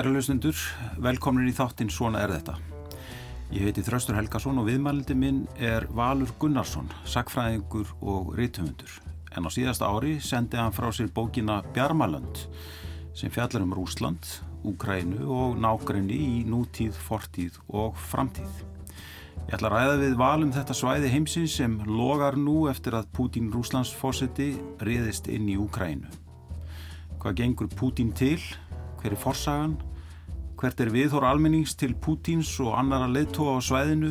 Kæra hlustundur, velkomin í þáttinn Svona er þetta. Ég heiti Þraustur Helgason og viðmælindi minn er Valur Gunnarsson, sakfræðingur og rítumundur. En á síðasta ári sendi hann frá sér bókina Bjarmalönd sem fjallar um Rúsland, Úkrænu og nákrenni í nútíð, fortíð og framtíð. Ég ætla að ræða við valum þetta svæði heimsins sem logar nú eftir að Pútín Rúslands fósiti riðist inn í Úkrænu. Hvað gengur Pútín til? Hver er forsagan? Hvert er viðhór almennings til Pútíns og annara leittóa á svæðinu?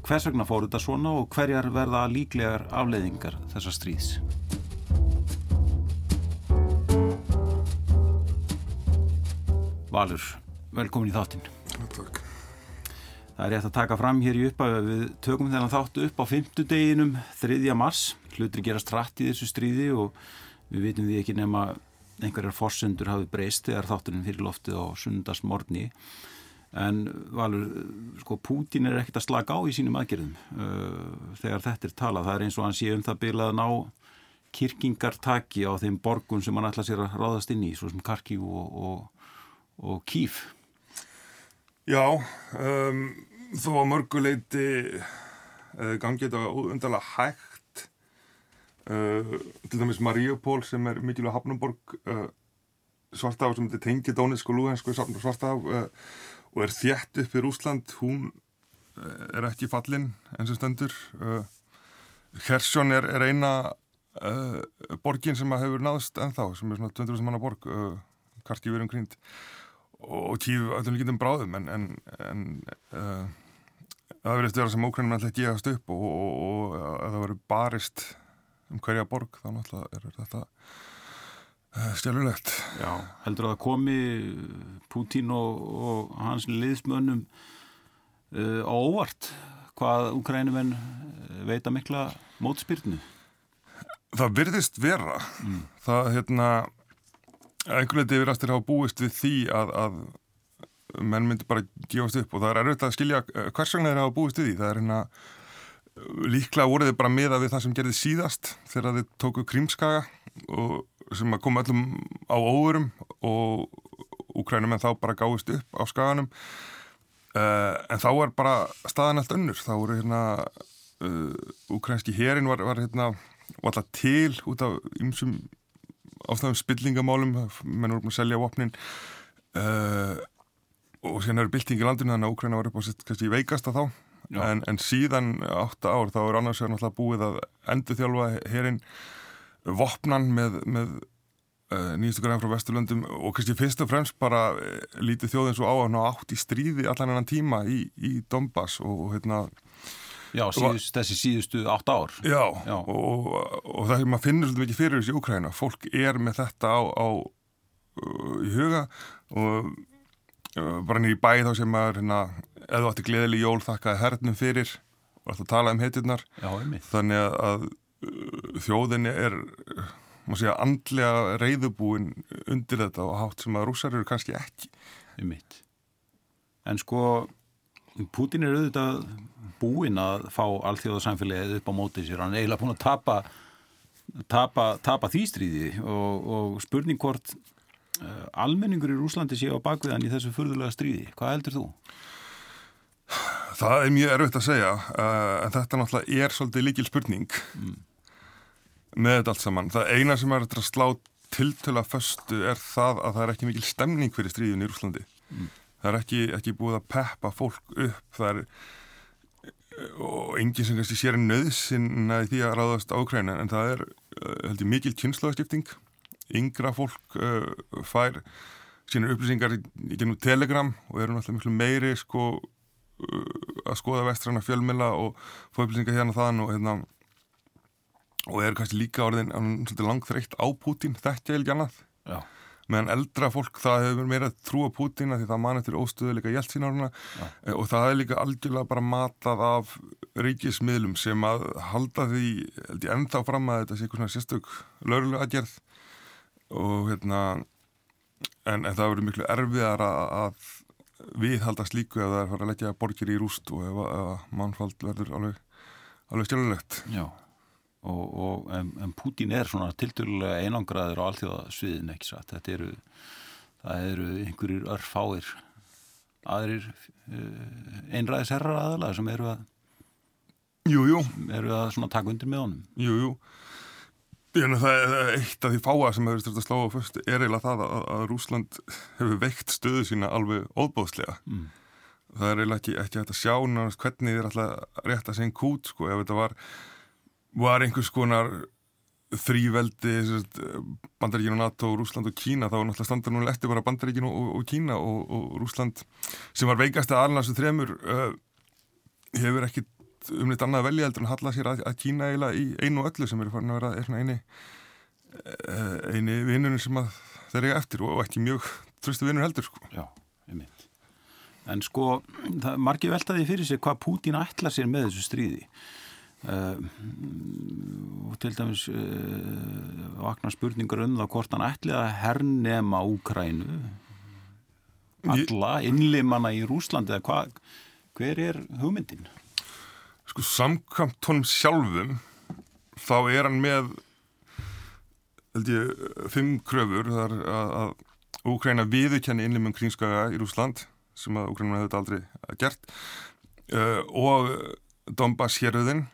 Hvers vegna fór þetta svona og hverjar verða líklegar afleiðingar þessa stríðs? Valur, velkomin í þáttinn. Takk. Það er rétt að taka fram hér í upphæfu að við tökum þennan þáttu upp á fymtudeginum 3. mars. Hlutri gerast rætt í þessu stríði og við vitum því ekki nema einhverjar forsendur hafi breyst þegar þátturinn fyrir loftið á sundarsmorni. En valur, sko, Pútin er ekkert að slaka á í sínum aðgerðum uh, þegar þetta er talað. Það er eins og hann sé um það byrjað að ná kirkingartaki á þeim borgun sem hann ætla sér að ráðast inn í, svo sem Karkív og, og, og Kív. Já, um, þó að mörguleiti uh, gangi þetta undarlega hægt uh, til dæmis Mariupol sem er mikilvæg hafnumborg uh, svartaf sem þetta tengi Dónisk og Lúhensku svartaf og er þjætt upp í Rúsland hún er ekki fallin eins og stendur. Hersjón er, er eina borgin sem hefur náðst ennþá sem er svona 200.000 manna borg Karkív er umkring og tíf öllum líkindum bráðum en, en, en uh, það verðist vera sem ókrænum alltaf gefast upp og, og, og að það verður barist um hverja borg þá náttúrulega er þetta uh, stjálfulegt Já, heldur að það komi Pútín og, og hans liðsmönnum uh, á óvart hvað úkrænumenn veita mikla mótspyrnu? Það virðist vera. Mm. það hérna einhvern veginn verðast er að hafa búist við því að, að menn myndi bara gefast upp og það er erfitt að skilja hvers vegna þeir hafa búist við því. Það er hérna líklega voruð þeir bara meða við það sem gerði síðast þegar þeir tóku krímskaga og sem að koma öllum á óverum og úkrænum en þá bara gáist upp á skaganum. Uh, en þá er bara staðan allt önnur. Þá voru hérna uh, úkrænski herin var, var hérna var alltaf til út af ymsum ástæðum spillingamálum. Menn voru búin að selja vopnin. Uh, og síðan eru bylting í landinu þannig að Úkræna var upp á sitt kannski veikasta þá en, en síðan átta ár þá er annars vegar náttúrulega búið að endur þjálfa hérinn vopnan með, með uh, nýjastu græn frá Vesturlöndum og kannski fyrst og fremst bara uh, lítið þjóðin svo á að ná átt í stríði allan enn tíma í, í Donbass og, og hérna Já, síðust, þessi síðustu átt ár. Já, Já. Og, og það er maður finnur svolítið mikið fyrir þessi Úkræna. Fólk er með þetta á, á uh, í huga og bara nýri bæ þá sem maður, hérna, eða átti gleðileg jól þakkaði hernum fyrir og alltaf talaði um heitirnar. Já. Þannig að, að uh, þjóðinni er, maður segja, andlega reyðubúin undir þetta og hátt sem að rúsar eru kannski ekki. Einmitt. En sko, Putin er auðvitað búinn að fá alþjóðarsamfélagið upp á mótið sér, hann er eiginlega búinn að tapa, tapa, tapa því stríði og, og spurning hvort uh, almenningur í Rúslandi séu á bakviðan í þessu fyrðulega stríði, hvað heldur þú? Það er mjög erfitt að segja uh, en þetta náttúrulega er svolítið líkil spurning mm. með þetta allt saman. Það eina sem er að slá tiltöla föstu er það að það er ekki mikil stemning fyrir stríðin í Rúslandi. Mm. Það er ekki, ekki búið að peppa fólk upp, það er og enginn sem kannski sér nöðsinn því að ráðast ákræna en það er held ég mikil kynnslóðskipting yngra fólk uh, fær sínur upplýsingar í, genum telegram og eru náttúrulega miklu meiri sko uh, að skoða vestræna fjölmila og fá upplýsingar hérna þann og hérna og eru kannski líka orðin langþreytt á Pútín þetta er ekki annað. Já. Meðan eldra fólk það hefur meira trú á Pútina því það mann eftir óstöðuleika hjæltsínáruna ja. og það er líka algjörlega bara matað af ríkismiðlum sem að halda því ennþá fram að þetta sé eitthvað svona sérstök laurlega aðgerð og hérna en, en það verður miklu erfiðar að, að við haldast líku ef það er farið að leggja borgir í rúst og ef, ef mannfald verður alveg, alveg stjálfulegt Já og, og en, en Putin er svona tilturlega einangraður á allþjóðasviðin ekki satt, þetta eru það eru einhverjir örfáir aðrir uh, einræðisherrar aðalega sem eru að, Jú, jú, eru að svona taka undir með honum. jú, jú. Meina, það er eitt af því fáa sem hefur styrst að slá á fyrst er eiginlega það að, að Rúsland hefur veikt stöðu sína alveg óbóðslega. Mm. Það er eiginlega ekki, ekki hægt að sjá náttúrulega hvernig þið er alltaf rétt að segja kút, sko, ef þetta var, var einhvers konar þrýveldi, bandaríkinu, NATO, Rúsland og Kína, þá var náttúrulega standa núna eftir bara bandaríkinu og, og Kína og, og Rúsland sem var veikast að alveg þremur uh, hefur ekki um neitt annað velja heldur en halla sér að, að Kína eiginlega í einu og öllu sem eru farin að vera er eini uh, eini vinnurinn sem þeir eiga eftir og ekki mjög tröstu vinnur heldur sko. Já, einmitt. En sko, það margir veltaði fyrir sig hvað Pútín ætlar sér með þessu stríði. Uh, og til dæmis uh, vakna spurningar um það hvort hann ætli að hernema Úkrænu alla innlimana í Rúslandi eða hvað, hver er hugmyndin? Sko samkvæmt honum sjálfum þá er hann með held ég fimm kröfur. Þar að, að Úkræna viðurkenni innlimum kringskaga í Rúsland sem að Úkræna hefði aldrei gert uh, og Donbass héröðin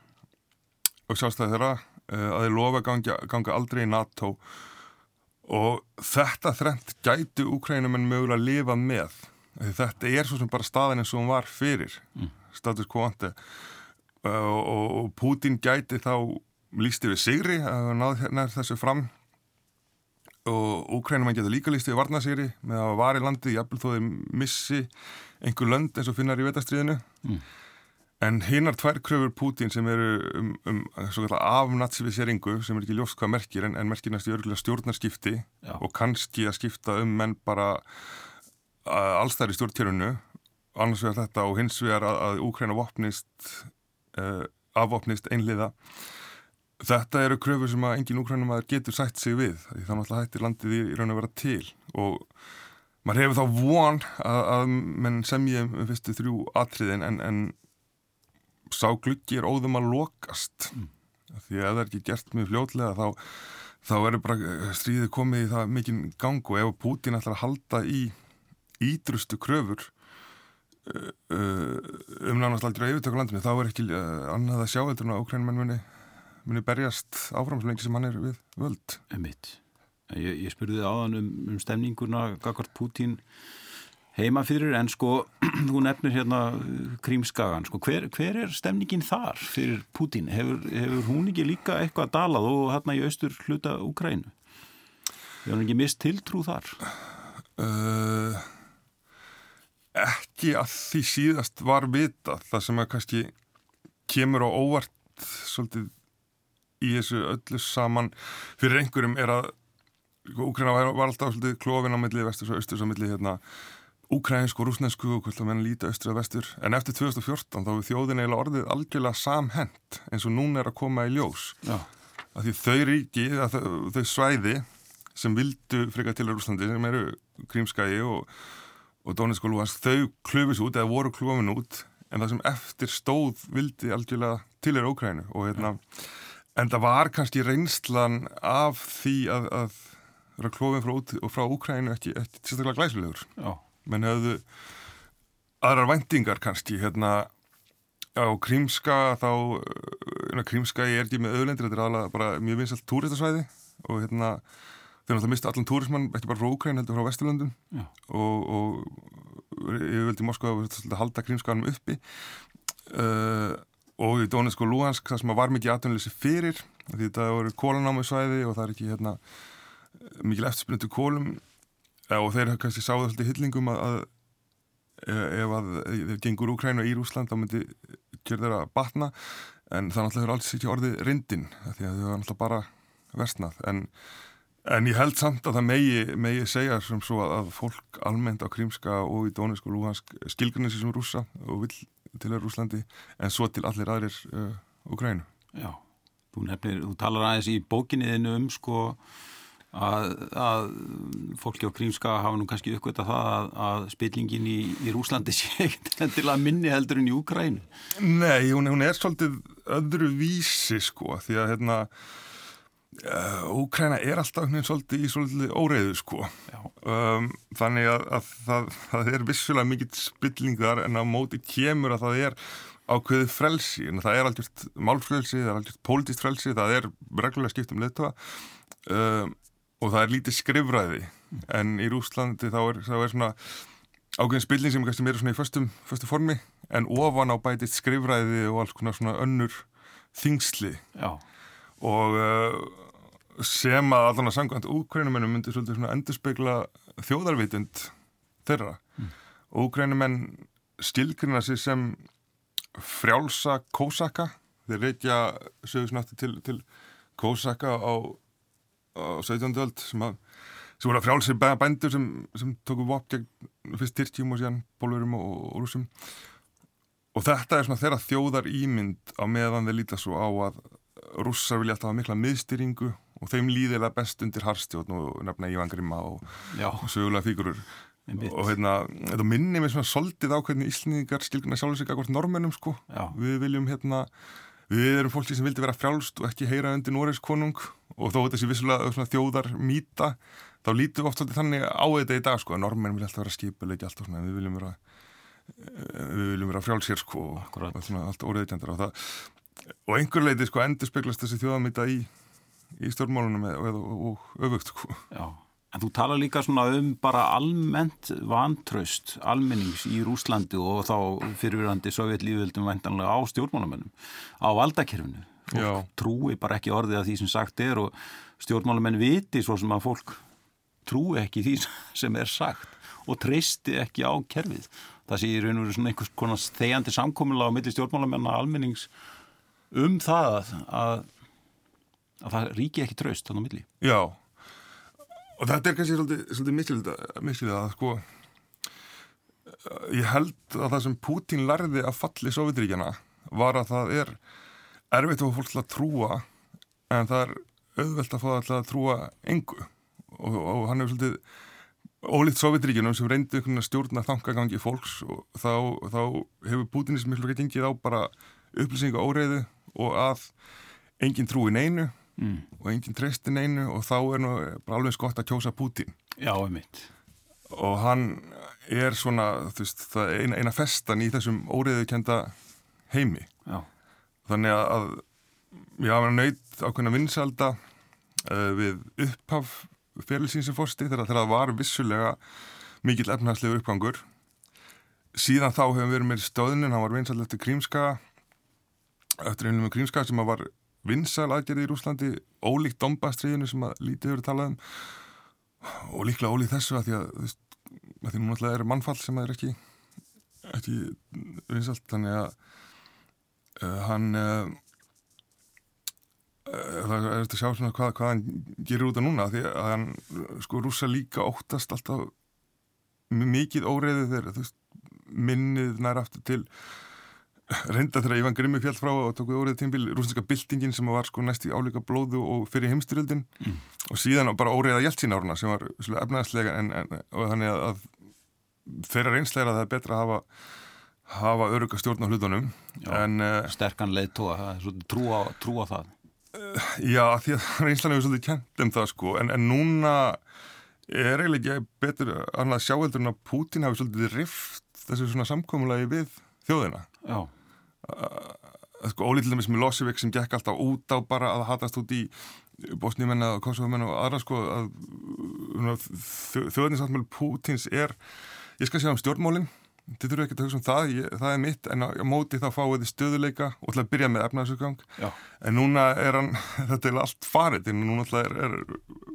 og sjálfstæði þeirra uh, að þeir lofa ganga, ganga aldrei í NATO. Og þetta þrengt gæti Úkrænum en mögulega að lifa með þetta er svo sem bara staðin eins og hún var fyrir mm. status quo ante og, og Putin gæti þá lísti við sigri að náða þessu fram og Úkrænum geta líka lísti við varnasigri með að var í landi jafnvel þó þeir missi einhver lönd eins og finnar í vetastriðinu mm. en hinnar tvær kröfur Putin sem eru um, um afnatsiviseringu sem er ekki ljóst hvað merkir en, en merkir næstu örgulega stjórnarskipti Já. og kannski að skipta um menn bara allstæðir í stjórntjörunu annars vegar þetta og hins vegar að, að Úkræna vopnist uh, afvopnist einliða þetta eru kröfur sem að engin Úkrænum að getur sætt sig við því þá náttúrulega hættir landið í, raun að vera til. Og maður hefur þá von að, að menn semja um fyrstu þrjú atriðin en, en sá gluggi er óðum að lokast. Mm. því að það er ekki gert mjög fljótlega þá, þá verður bara stríðið komið í það mikinn gang og ef Putin ætlar að halda í ídrustu kröfur um nánast aldrei yfirtökulandinu þá er ekki uh, annað að sjá heldur en að Úkrænum muni, muni berjast áfram svo lengi sem hann er við völd Emitt. Ég, ég spurði áðan um, um stemninguna Gagard Putin heima fyrir en sko þú nefnir hérna Krímskagan sko hver, hver er stemningin þar fyrir Putin? Hefur, hefur hún ekki líka eitthvað dalað og hérna í austur hluta Úkrænu? Hefur hún ekki mist tiltrú þar? Uh, ekki að því síðast var vita það sem að kannski kemur á óvart svolítið í þessu öllu saman fyrir einhverjum er að Úkræna var, var alltaf svolítið klófin á milli vestur og austur á milli hérna úkrænsku og rúsnesku og hvort að menn líta austur að vestur. En eftir 2014 þá er þjóðin eiginlega orðið algjörlega samhent eins og núna er að koma í ljós. Já. að því þau ríki, þau, þau svæði sem vildu frika til Rúslandi sem eru Krímskægi og, og Dónisk og Lúans, þau klöfis út eða voru klöfin út en það sem eftir stóð vildi algjörlega til er Ókrænu og hérna en það var kannski reynslan af því að, að vera klófin frá, frá Úkrænu ekki, ekki sérstaklega glæsilegur Já. menn hefðu aðrar væntingar kannski hérna á Krímska þá hérna, Krímska er ekki með öðlendir þetta er alveg bara mjög vinsalt túristasvæði og hérna þeir náttúrulega mista allan túrismann ekki bara frá Úkræn heldur frá Vesturlöndum. Og, og í Moskva að halda Krímskanum uppi. Uh, og í Dónesk og Luhansk það sem var mikið aðtunleysi fyrir því þetta voru kólanámi svæði og það er ekki hérna mikil eftirspilntu kólum og þeir kannski sáðu alltaf hyllingum að, að ef að þeir gengur Úkræn og í Rúsland þá myndi kjör þeirra batna. En það náttúrulega er alls ekki orðið rindin því að þau var náttúrulega bara versnað. En, en ég held samt að það megi, megi segja sem svo að, að fólk almennt á Krímska og í Dónesk og Luhansk skilgrinni sem rúsa og vil til Rúslandi en svo til allir aðrir uh, Úkrænu. Já, þú nefnir, þú talar aðeins í bókinniðinu um sko að, að fólki á Krímska hafa nú kannski uppgötað það að, að spillingin í, í Rúslandi sé ekkert til að minni heldur en í Úkrænu. Nei, hún, hún er svolítið öðru vísi sko því að hérna Úkræna er alltaf svolítið í svolítið óreiðu sko. Um, þannig að, að það, það er vissulega mikill spillingar en á móti kemur að það er ákveðið frelsi. En það er aldrei málfrelsi, það er aldrei pólitist frelsi, það er reglulega skipt um leittóa um, og það er lítið skrifræði. En í Rúslandi þá er, þá er svona ákveðin spilling sem kannski meira svona í föstum, föstum formi. En ofan á bætist skrifræði og alls konar svona önnur þingsli. Já. og uh, sem að allan að sangvænt úkrænumennum myndi svolítið svona endurspegla þjóðarvitund þeirra. Mm. Úkrænumenn stilgrina sér sem frjálsa kósaka, þeir reykja sögursnátti til, til kósaka á, á 17. öld sem, að, sem voru að frjálsir bændur sem, sem tóku vop gegn fyrst Tyrkjum og síðan Bólverum og, og Rúsum og þetta er svona þeirra þjóðar ímynd á meðan þeir líta svo á að rússar vilja alltaf mikla miðstyringu og þeim líðilega best undir harstjórn og nefna Ívan Grimma og, og sögulega fígurur og hérna, þetta minnir mér svona soldið á hvernig íslendingar skilgjuna sjálfur sig akkord normennum sko, Já. við viljum hérna við erum fólki sem vildi vera frjálst og ekki heyra undir Noregs konung. Og þó þetta sé vissulega þjóðar mýta þá lítum við oft svolítið þannig á þetta í dag sko, að normenn vilja alltaf vera skipuleiki alltaf svona, við viljum vera eh, við viljum vera frjálsér sko og allt óriðtjandar og það og einhver leiti sko endur speglast þessi þjóðamýta í í stjórnmálunum og, öfugt sko. Já, en þú tala líka svona um bara almennt vantraust almennings í Rúslandi og þá fyrirverandi sovjetlíföldum væntanlega á stjórnmálumennum á valdakerfinu. Fólk trúi bara ekki orðið að því sem sagt er og stjórnmálumenn viti svo sem að fólk trúi ekki því sem er sagt og treysti ekki á kerfið. Það sé í raun og veru svona einhvers konar þegjandi samkominlega á milli stjórnmálamenn að almennings um það að að það ríki ekki traust þannig á milli. Já, og þetta er kannski svolítið, svolítið miskilið að sko ég held að það sem Pútín lærði að falli Sovjetríkjana var að það er erfitt að fólk til að trúa en það er auðvelt að fá það til að trúa engu. Og, og hann hefur svolítið ólíkt Sovjetríkjunum sem einhvern stjórna þangagangi fólks og þá, þá hefur Pútínism miklu ekki gengið á bara upplýsingu óreiðu og að engin trúi neinu mm. og enginn treystin einu og þá er nú alveg skott að kjósa Putin Já, einmitt og hann er svona veist, eina, eina festan í þessum óriðukenda heimi Já. þannig að við hafum nöyt ákveðna vinsalda uh, við upphaf félagsýnsinfosti þegar það var vissulega mikill efnarslegur uppgangur síðan þá hefum við verið með stöðnin, hann var vinsald eftir Krímska eftir einlega með Krímska sem var vinsal aðgerði í Rúslandi ólíkt dombastriðinu sem að lítið eru talað um. Og líklega ólíkt þessu að því að, veist, að því nú náttúrulega er mannfall sem er ekki ekki vinsalt þannig að uh, hann uh, það er eftir að sjá svona hvað, hvað hann gerir út af núna því að hann sko rúsa líka óttast alltaf mikið óreiði þegar minnið nær aftur til reynda þegar Ivan Grimmi fjall frá og tók við órið tímbil rústinska byltingin sem var sko næst í álíka blóðu og fyrir heimstyrjöldin mm. og síðan bara óriða Jeltsin áruna sem var efnaðslega en, en, og þannig að, að þeirra reynsleira það er betra að hafa hafa öruga stjórn á hlutunum en, uh, Sterkan leið tóa, trú á, trú á það. Uh, Já, því að reynslan hefur svolítið kent um það sko en, en núna er eiginlega ekki betur annað sjáeldur en að Putin hafi svolítið rift þessu svona samkómulagi við þjóðina. Já sko ólítilega með Losivik sem gekk alltaf út á bara að hatast út í bosníumenn og kosovumenn og aðra sko að þjóðnisáttmjölu Pútins er ég skal segja um stjórnmólinn þið þurfum ekki að hugsa um það, ég, það er mitt en á, á móti þá fáið þið stöðuleika og ætla að byrja með efnaðsuggang en núna er hann, þetta er allt farið en núna er, er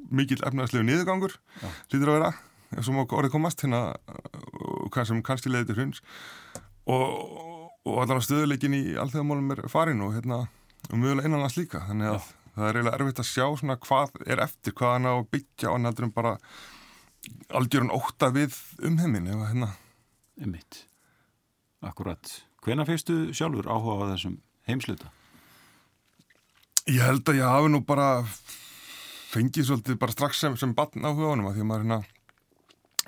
mikil efnaðslegu niðurgangur lítur að vera, eins og orðið komast hérna, hvað sem kannski leiði til hruns. Og og allan stöðuleikin í allþjóðamálum er farin og hérna og mögulega innanlands líka þannig að Já. það er eiginlega erfitt að sjá svona hvað er eftir, hvað hann á að byggja og hann heldur um bara aldjörun óta við um heimin eða hérna Emmitt, akkurat Hvena fyrstu sjálfur áhuga á þessum heimsluta? Ég held að ég hafi nú bara fengið svolítið bara strax sem, sem batn áhuga á hann því að maður hérna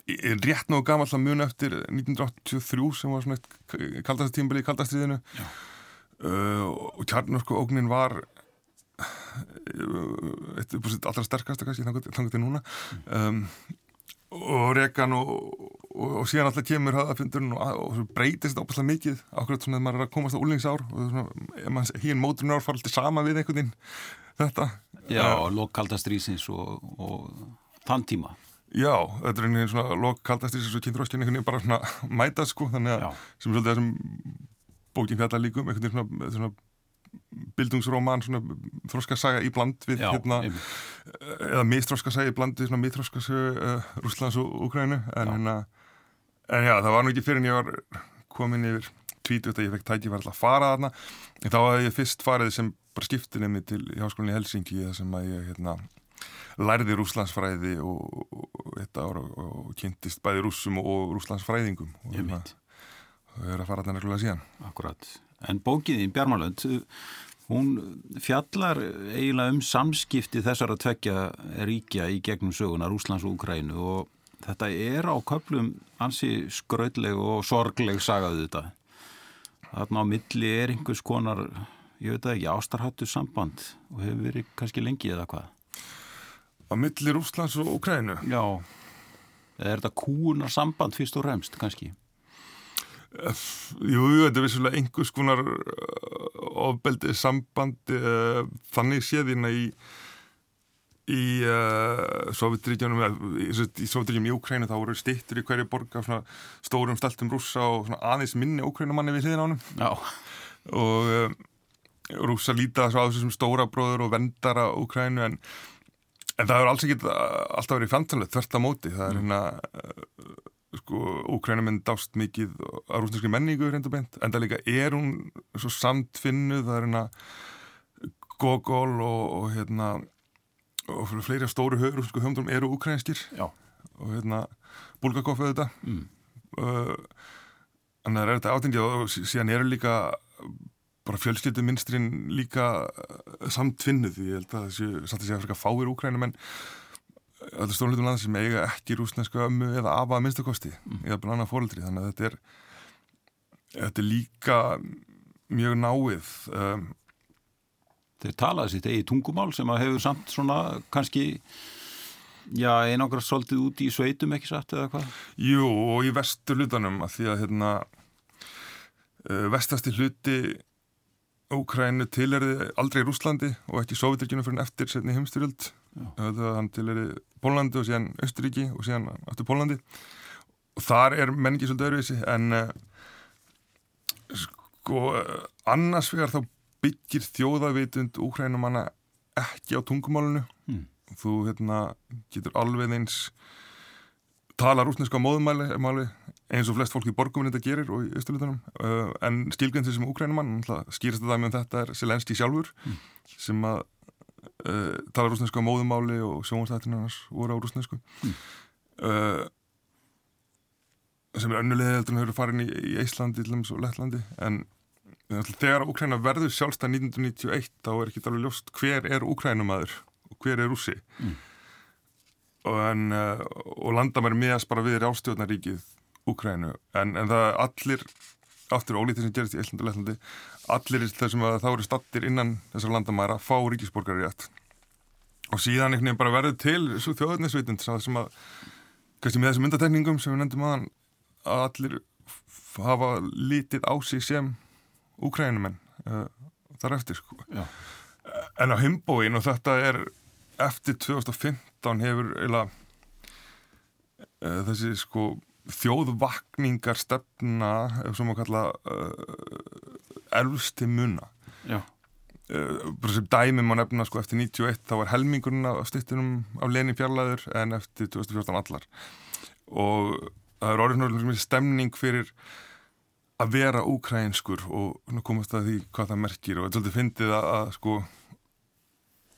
rétt náðu gammal að muna eftir 1983 sem var svona eitt kaldastatímbili í kaldastriðinu uh, og kjarnorku ógnin var uh, eitt allra sterkasta kannski þannig til núna. Um, og Rekan og, og, og síðan alltaf kemur höfðafundurinn og, og breytist óbúslega mikið ákveðt svona að maður er að komast á úlingsár og hín móturinn ár fara alltaf sama við einhvern veginn. Þetta Já, uh, lokkaldastrísins og þann tíma Já, þetta er einhvern veginn svona lokkaldastrísins og kynþróskinn einhvern veginn bara svona mæta sko þannig að sem er svolítið það sem bókin fjalla líkum, einhvern veginn svona, svona bildungsróman, svona þróskasaga í bland við Já, hérna einmitt. eða mistróskasaga í bland við svona mistróskasaga uh, Rúslands og Úkrænu en, hérna, en já, það var nú ekki fyrir en ég var komin yfir tvítut að ég fekk tæki var alltaf að fara þarna. En þá hafði ég fyrst farið sem bara skiptinni til Háskólinni Helsingi þar sem að ég hérna lærði rúslandsfræði og, og, og, og, og kynntist bæði rússum og rúslandsfræðingum og hérna, mynd, og er að fara þarna reglulega síðan akkurat. En bókiðin, Bjarmalönd, hún fjallar eiginlega um samskipti þessara tvekja ríkja í gegnum söguna, Rúslands og Ukrænu og þetta er á köplum ansi skraudleg og sorgleg sagaðu þetta. Þarna á milli er einhvers konar, ég veit það ekki, ástarhattu samband og hefur verið kannski lengi eða hvað. Á milli Rúslands og Ukrænu Já, eða er þetta kúunar samband fyrst og remst kannski? Jú, þetta er vissulega einhvers konar ofbeldi sambandi uh, þannig séðina í í uh, Sovjetríkjunum í, í Sovjetríkjunum í Ukrænu þá voru stittur í hverju borg af svona stórum steltum rússa og aðeins minni Ukrænumanni við hliðin ánum Já, og uh, rússa líta á þessu sem stóra bróður og vendara Ukrænu en, en það hefur alls ekki alltaf verið fjantanlega þvert að móti. Það er hérna uh, sko, Úkrænuminn dást mikið að rúsneskri menningu reynda beint, en það líka er hún svo samtfinnuð, það er hérna Gogol og, og hérna og fleiri stóru rúsnesku höfndum eru ukrænskir já, og hérna Bulgakov auðvitað. Mm. uh, að það er þetta átingið og sí- síðan eru líka bara fjölskylduminstrin líka uh, samtfinnuð, ég held að þessi satt að segja fyrir fáir úkrænum en þetta er stórlutum land sem eiga ekki rúsnesku ömmu eða afa að minnstakosti mm. eða bara annað fóreldri, þannig að þetta er þetta er líka mjög náið um, þeir talaði sitt eigi tungumál sem að hefur samt svona kannski já, einangrast svolítið út í sveitum ekki satt eða hvað? Jú, og í vestur hlutanum að því að hérna vestasti hluti Úkrænu tilherði aldrei Rúslandi og ekki Sovjetrikjunum fyrir en eftir setni heimstyrjöld hann tilherði Pólandi og síðan Östuríki og síðan aftur Pólandi og þar er menningi svolítið öðruvísi en uh, sko uh, annars vegar þá byggir þjóðavitund Úkrænumanna ekki á tungumálunu Mm. þú hérna getur alveg eins tala rúsneska móðumæli eins og flest fólk í borgum þetta gerir og í Östurlutunum uh, en skilgjöndi sem úkrænumann skýrst að dæmi um þetta er Selenski sjálfur sem að uh, tala rúsneska móðumáli og sjónvastættinarnas voru á rúsnesku Mm. uh, sem er önnulega heldur en hefur farin í, í Íslandi dæmis og Lettlandi. En þegar Úkræna verður sjálfstæð 1991 þá er ekki alveg ljóst hver er Úkrænumæður og hver er rússi. Mm. og, en, og landamæri miðast bara við rástjórnaríkið Úkrænu en, en það allir aftur ólítið sem gerist í Íslandi og Lettlandi allir þessum að þá eru stattir innan þessar landamæra fá ríkisborgari rétt og síðan einhvern veginn bara verður til svo þjóðarnisvitund sem að kannski með þessum myndatekningum sem við nefndum aðan að allir hafa lítið á sig sem úkrænumenn uh, þar eftir sko. Já. en á himbóin og þetta er eftir 2015 hefur eila uh, þessi sko þjóðvakningar stefna ef svo má kalla uh, elvsti muna. Uh, bara sem dæmi má nefna sko eftir 91 þá var helmingurinn af stýttunum af Lenin fjarlæður en eftir 2014 allar. Og það er orðið náttúrulega stemning fyrir að vera úkrænskur og komast að því hvað það merkir. Og þetta svolítið fyndið að, að sko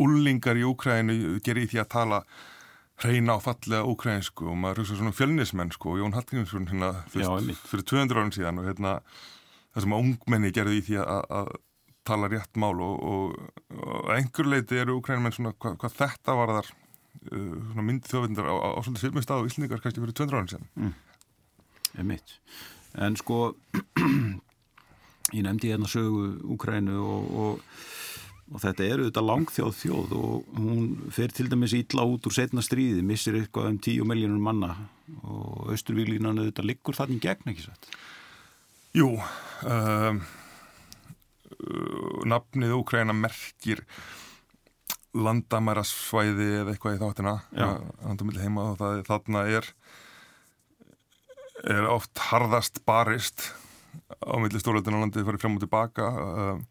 úlingar í Úkrænu gerir í því að tala hreina og fallega úkrænsku og maður hugsa svona um fjölnismenn sko og Jón Hallgrímsson hérna fyrst, fyrir 200 árum síðan og hérna það sem að ungmenni gerði í því að, að tala rétt mál og, og, og einhver leiti eru úkrænumenn svona hvað, hvað þetta var þar uh, svona myndi þjóðvindar á, á, á svolítið svipmið stað og Íslandingar kannski fyrir 200 árum síðan. Er mitt en sko ég nefndi hérna sögu Úkrænu og, og og þetta er auðvitað langþjóð þjóð og hún fer til dæmis ítla út úr setna stríði, missir eitthvað um 10 miljónur manna. Og austurvílínan auðvitað liggur þannig gegn ekki satt? Jú, um, nafnið Úkræna merkir landamærasvæði eða eitthvað í þáttina. Heima og það, þarna er er oft harðast barist á milli landi farið fram og tilbaka. Um,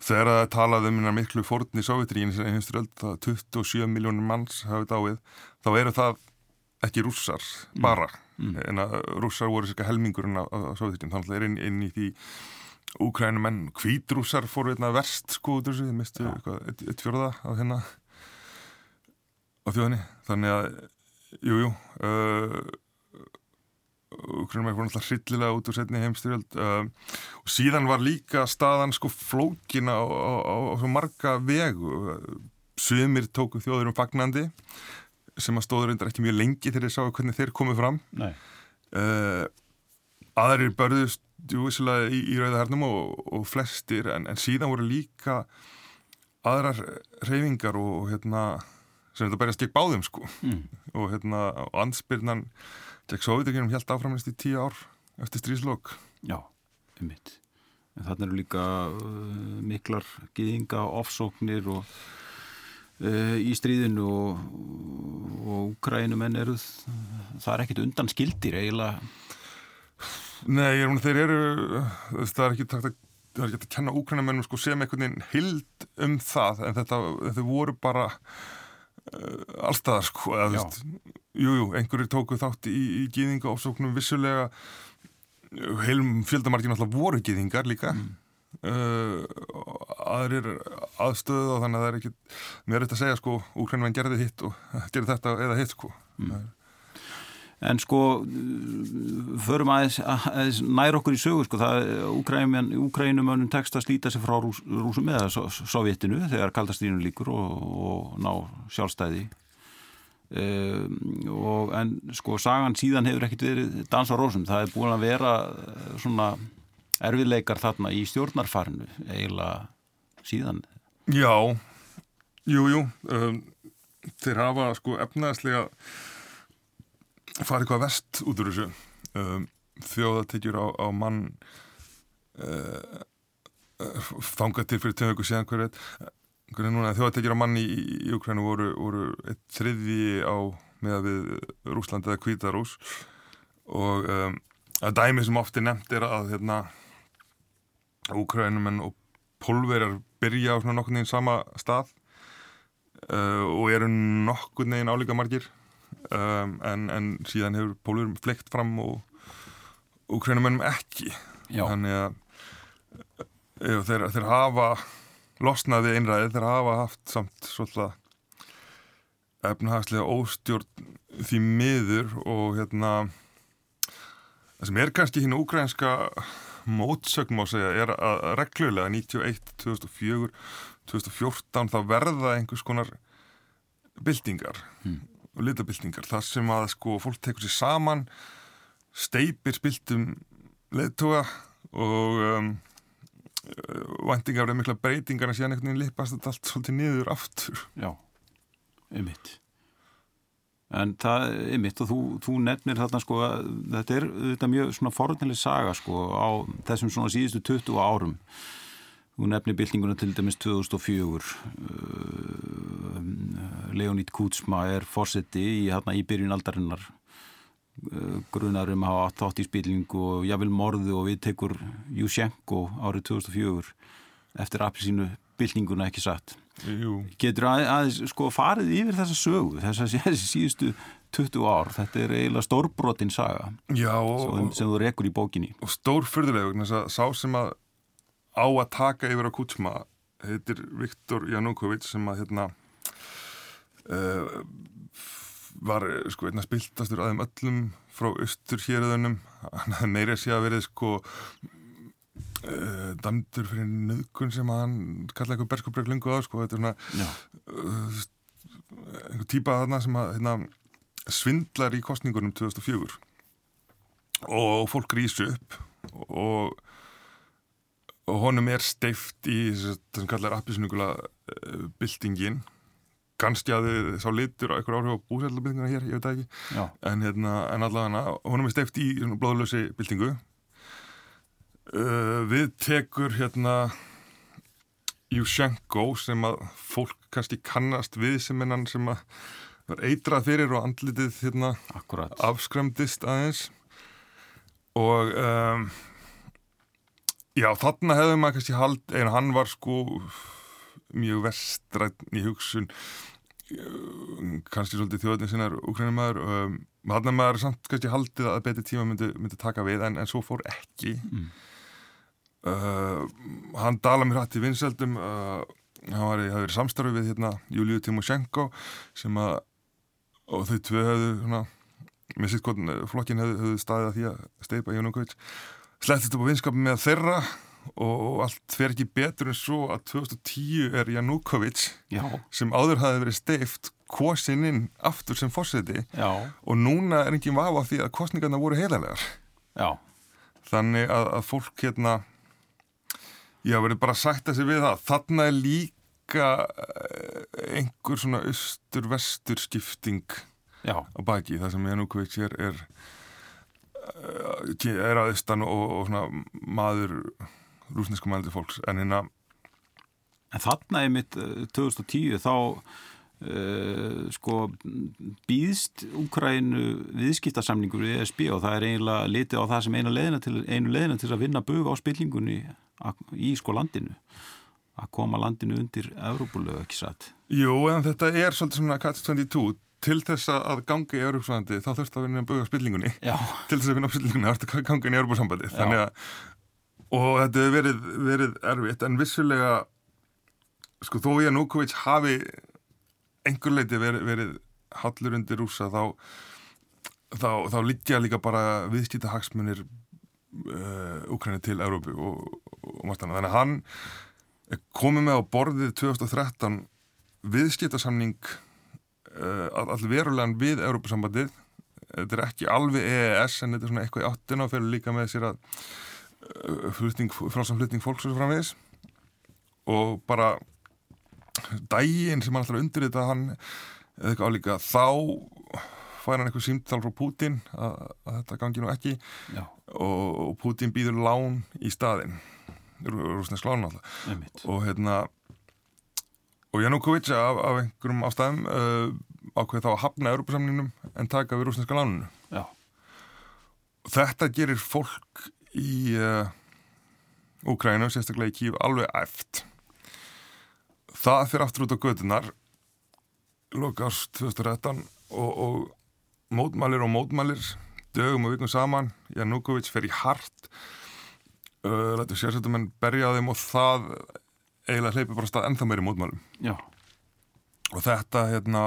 þegar það talaði um miklu fórn í Sovjetrígin það 27 miljónir manns hafið dáið þá eru það ekki rússar mm. bara mm. en að rússar voru cirka helmingurinn af, af Sovjetrígin þannig að það er inn, inn í því Úkrænum en hvítrússar fóru einna verst sko þið mistu ja. eitt, eitt fjörða á hérna á þjóðinni þannig að jújú jú, uh, Ukraina fór náttúrulega hryllilega út úr setni heimstyrjöld uh, og síðan var líka staðan sko flókina á, á, á, á svo marga vegu. Sumir tóku þjóður um fagnandi sem að stóður undir ekki mjög lengi þegar þeir sáu hvernig þeir komið fram. Uh, aðrir börðust júvisilega í, í Rauðahernum og, og flestir en, en síðan voru líka aðrar reyfingar og, og hérna sem þetta berjast gegn báðum sko. Mm. og hérna ansbyrnan Gekk Sovjetugjörnum helt áframist í tíu ár eftir stríslokk. Já, um mitt. En þannig eru líka uh, miklar giðinga, ofsóknir og uh, í stríðinu og, og Ukrænumenn eru, það er ekkit undan skildir eiginlega. Nei, ég er um þeir eru, það er ekki takt að það er ekki að kenna úkrænumennum sko sem einhvern veginn hild um það en þetta, þetta voru bara uh, allstaðar sko eða, veist, Jújú, jú, einhverjir tóku þátt í, í gýðinga ofsóknum vissulega. Heilum fjöldamargin alltaf voru gýðingar líka. Mm. uh, aðrir aðstöðu og þannig að það er ekki mér er þetta að segja sko, úrkvæmlega gerði hitt og gerði þetta eða hitt sko. Mm. En sko förum aðeins, aðeins nær okkur í sögur sko, það Úkrænumönnum tekst að slíta sig frá rús, rúsum eða sovjetinu þegar kaldastíðinu líkur og, og ná sjálfstæði og, en sko sagan síðan hefur ekkert verið dans á rósum, það er búin að vera eh, svona erfiðleikar þarna í stjórnarfarinu eiginlega síðan. Já, jújú jú, um, þeir hafa sko efnaðslega farið hvað vest út úr þessu. Um, þjóðatekjur á, á mann uh, uh, þangað til fyrir tökum síðan hverju þjóðatekjur á manni í, í Ukrænu voru, voru þriði á meða við Rúsland eða Kvítarús og um, að dæmi sem ofti nefnt er að hérna Ukrænumenn og pólverjar byrja á svona nokkur neginn sama stað uh, og eru nokkur neginn álíka margir. Um, en, en síðan hefur pólverjum fleikt fram og Ukrænumennum ekki. Já. þannig að uh, þeir, þeir hafa losnaði einræðið þegar hafa haft samt svolítið efnahagslega óstjórn því miður og hérna það sem er kannski hinn úgrænska mótsögum á að segja er að reglulega 91, 2004 2014 þá verða einhvers konar bildingar hmm. og litabildingar þar sem að sko fólk tekur sér saman steipir spiltum leðtoga og um, vendingar og mikla breytingar en síðan einhvern veginn lipast þetta allt svolítið niður aftur. Já, ymitt en það, ymitt og þú, þú nefnir þarna sko að þetta er þetta mjög svona forunnileg saga sko á þessum svona síðustu 20 árum. Þú nefnir byltinguna til dæmis 2004 uh, Leonid Kutsma er fórseti í, í byrjun aldarinnar grunar um að hafa þátt í spillingu og jáfnvel morðu og við tekur Jushenko árið 2004 eftir appilsínu bylninguna ekki satt? Jú. getur að, að sko farið yfir þessa sögu þess að þessi síðustu 20 ár, þetta er eiginlega stórbrotin saga Já, og, sem, sem þú rekur í bókinni. Og stórfyrðuleg sá sem að á að taka yfir á Kutsma heitir Viktor Janukovic sem að hérna uh, var sko einna spiltastur aðeim öllum frá austur héröðunum hann hafði meira sé að verið sko uh, damdur fyrir nöðkun sem hann kallaði eitthvað berskupræk lungu á sko. Þetta er svona uh, einhver típa þarna sem að hérna, svindlar í kostningunum 2004 og fólk rýsu upp og og honum er steift í þessum kallar appisnugula uh, byltingin kannski að þið sá litur og eitthvað áhrif á búsællabildingina hér, ég veit ekki. En, hérna, en allavega honum er steift í blóðlösi byltingu. Uh, við tekur hérna Yushchenko sem að fólk kannski kannast við sem hennan sem að var eitrað fyrir og andlitið hérna Akkurat. afskremdist aðeins. Og um, já þarna hefði maður kannski hald en hann var sko mjög vestrætt í hugsun. Kannski svolítið þjóðin sinnar úkrænumæður um, hann maður samt kannski haldið að betri tíma myndi, myndi taka við en, en svo fór ekki. Mm. uh, hann dala mér hætti vinseldum uh, hann var í, hafði verið samstarfi við hérna Júliu Timoshenko sem að og þau hefðu svona með sitt hvort flokkin hefðu, hefðu staðið að því að steipa Jónukovic slettist upp á vinskapin með þeirra og allt fer ekki betur en svo að 2010 er Janúkovic Já, sem áður hafi verið steift kosin inn aftur sem fórseti og núna er enginn vafa því að kostningarna voru heiðarlegar. Já, þannig að, að fólk hérna já, verður bara sagt þessi við það. Þarna er líka eh, einhver svona austur-vestur skipting já, á baki. Það sem Janúkovic er er, eh, er aðeistan og, og svona maður rúsnesku mældi fólks. En hérna En þarna er mitt 2010 þá uh, sko býðst Úkrænu viðskiptasamningur í ESB og það er eiginlega litið á það sem einu leðina til, einu leðina til að vinna bug á spillingunni að- í sko landinu. Að koma landinu undir Európulegu ekki satt. Jú, en þetta er svolítið svona Catch-22 til þess að ganga í Európsvæðandi þá þurft að vinna að buga spillingunni. Já, til þess að vinna á spillingunni þarftu að ganga inn í Európsambandi Já. þannig að og þetta hefur verið, verið erfitt en vissulega sko þó ég að Núkovic hafi einhver leiti verið, verið hallur undir rúsa þá þá, þá liggja líka bara viðskýta hagsmunir uh, Úkræni til Európu og, og margt annað. Þannig að hann komið með á borðið 2013 viðskiptasamning uh, all verulegan við Európusambandið þetta er ekki alveg EES en þetta er svona eitthvað í áttina og fyrir líka með sér að uh, flutning, frálsam flutning fólks og framvegis. Og bara daginn sem hann að undir þetta hann eða eitthvað álíka þá fær hann eitthvað símtal frá Putin að, að þetta gangi nú ekki. Já, og, Putin býður lán í staðinn. Rúsnesk lán alltaf og hérna og Janúkovic af, af einhverjum ástæðum uh, ákveði þá að hafna Europasamningnum en taka við rúsneska lánunu Já, þetta gerir fólk í uh, Úkrænu, sérstaklega í Kíf alveg eft það fyrir aftur út á gödunar loka árs 2013 og, og mótmælir og mótmælir dögum og vikum saman. Janúkovic fer í hart uh, lætur sérsættumenn berja þeim og það eiginlega hleypir bara stað ennþá meiri mótmælum. Já, og þetta hérna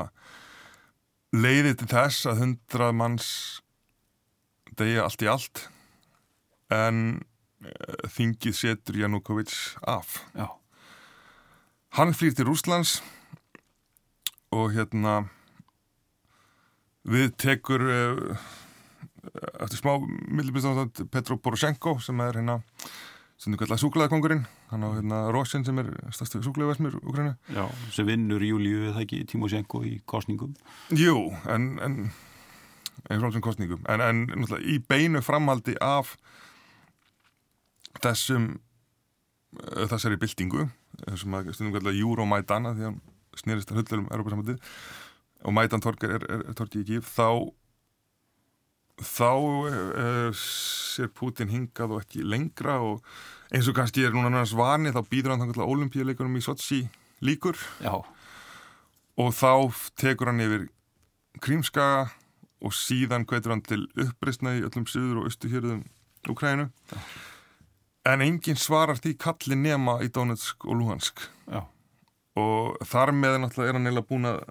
leiði til þess að hundrað manns degja allt í allt en uh, þingið setur Janúkovic af. Já, hann flýr til Rúslands og hérna við tekur uh, eftir smá millibistáðan Petro Poroshenko sem er hérna sem er kallar súklaðakongurinn hann á hérna Rósin sem er stærstu súklaðversmir Ukraínu já, sem vinnur Júliu eða ekki Timoshenko í kostningum. Jú, en, en eins og alveg kostningum en, en náttúrulega í beinu framhaldi af þessum uh, þessari byltingu þessum að stundum kallar Euromaidan því að hann snerist að hullurum Europasambandið og Maidan torkir er, er, er torkið gíf þá þá uh, sér Putin hingað og ekki lengra og eins og kannski er núna náttúrulega svani þá býður hann þannig að olimpíuleikunum í Sochi líkur Já, og þá tekur hann yfir Krímskaga og síðan hvetur hann til uppreistna í öllum söður og austuhjörðum Ukrænu en enginn svarar því kalli nema í Donetsk og Luhansk já, og þar með náttúrulega er hann eiginlega búin að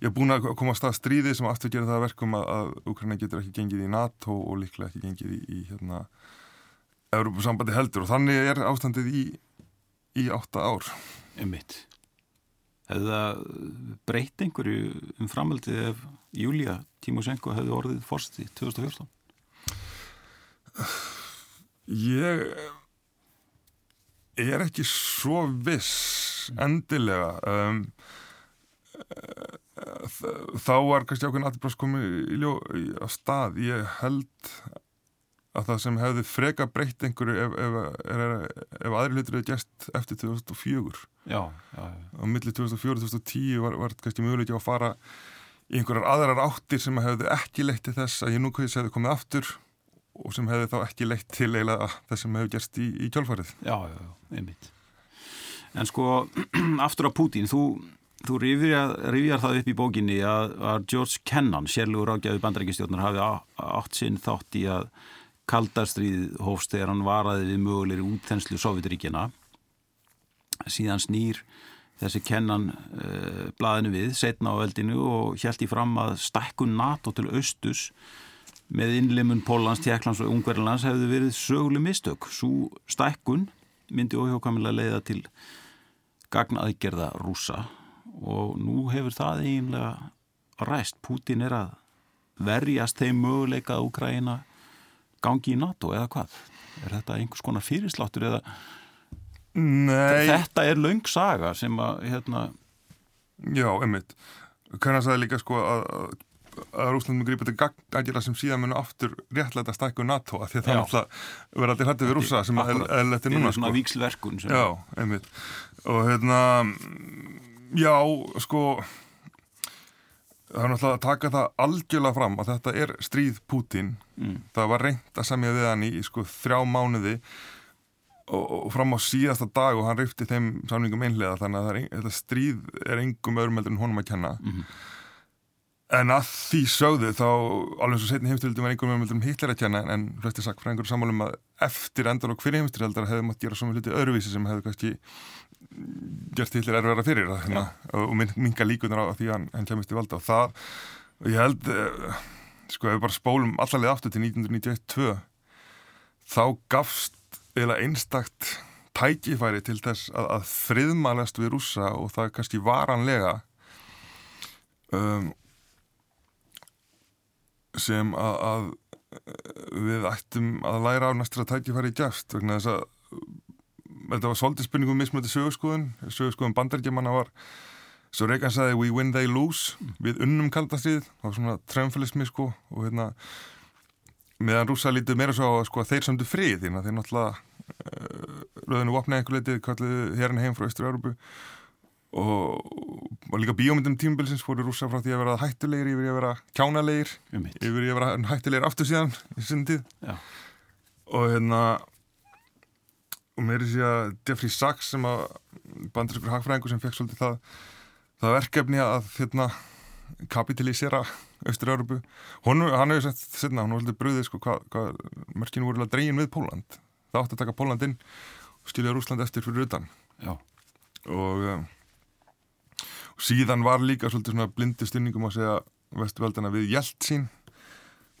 ég er búin að koma að stað stríði sem aftur gerir það að verkum að, að Ukræna getur ekki gengið í NATO og líklega ekki gengið í, í hérna Európa-sambandi heldur og þannig er ástandið í, í átta ár einmitt. Hefði það breytt einhverju um framhaldið ef Júlia Timoshenko hefði orðið fórsti 2014? Ég er ekki svo viss endilega um, þá var kannski ákveðin aðbrás komið í í, á stað. Ég held að það sem hefði freka breytt einhverju ef, ef, ef, ef aðri hlutur hefði gæst eftir 2004 já, já, já. á milli 2004 og 2010 var, var kannski möguleik að fara í einhverjar aðrar áttir sem hefði ekki leitt til þess að ég nú kveðis hefði komið aftur og sem hefði þá ekki leitt til eiginlega þess sem hefði gerst í, í kjálfarið Já, já, já, einmitt En sko, aftur á Putin þú Þú rifjar, rifjar það upp í bókinni að, að George Kennan, sérlugur ágæðu bandarækistjórnar, hafi átt sinn þátt í að kaldarstríð hófst þegar hann varaði við mögulegri útþenslu Sovjetiríkjana. Síðan snýr þessi Kennan uh, blaðinu við, setna á veldinu og hjælti fram að stækkun NATO til austus með innlimun Pólans, Tjekklands og Ungverðlands hefði verið söguleg mistök. Svo stækkun myndi óhjókamilega leiða til gagnaðgerða rúsa og nú hefur það eiginlega ræst. Putin er að verjast þeim möguleika að Ukraina gangi í NATO eða hvað? Er þetta einhvers konar fyrirsláttur eða Nei. þetta er laung saga sem að hérna... Já, einmitt. Kannar sagði líka sko að, að Rúslandum grýpa til gagnagjara sem síðan munu aftur réttlega stækku NATO að því að það náttúrulega verður aldrei hættið við rúsa sem að eðlætti núna sko. Svona víksverkun. Já, einmitt. Og hérna Já, sko það er náttúrulega að taka það algjörlega fram að þetta er stríð Pútin mm. það var reynd að semja við hann í sko þrjá mánuði og, fram á síðasta dag og hann reyfti þeim samlingum einlega þannig að er, þetta stríð er engum öðrumeldur en honum að kenna mm -hmm. En að því sögðu þá alveg svo setni heimstyrildum er engum öðrumeldur um Hitler að kenna en flesti sagt frá einhverju samálum að eftir endur og hverju heimstyrildar hefði mátt gera svona hluti öðruvísi sem hefði kannski gert Hitler erfara fyrir það hérna, og minga líkunar á því að hann, kemist í valda og það, og ég held uh, sko ef við bara spólum allarlega aftur til 1991-2 þá gafst eða einstakt tækifæri til þess að, að friðmælast við rúsa og það kannski varanlega. Um, sem að, að við ættum að læra á næstra tækifæri gæst vegna þess að þetta var svolítið spurningum mismöndi sögurskoðun sögurskoðun bandargemanna var svo Reagan sagði we win they lose. Við unnum kaldastrið það var svona tremfélismi sko og hérna meðan rúsa lítið meira svo sko, að þeir samtu frið því að þeir náttúrulega uh, röðinu vopnaði einhver leitið kalliðu hérna heim frá Ístur-Európu og, og líka bíómyndum tímubilsins fóru rúsa frá því að vera hættulegir yfir að vera kjánalegir yfir að vera hættulegir aftur síðan í sinni tíð. Og hérna og mér er því að Jeffrey Sachs sem að bandarískur hagfræðingur sem fekk svolítið það, það verkefni að hérna, kapitalisera Östur-Európu hann hefur sett setna, hann var svolítið bröðið sko, hvað hva, mörkinu voru að dregin við Póland það átti að taka Póland inn og stýlja Rúsland eftir fyrir utan. Og, um, síðan var líka svolítið svona blindi stunningum að segja vestuveldana við hjælt sín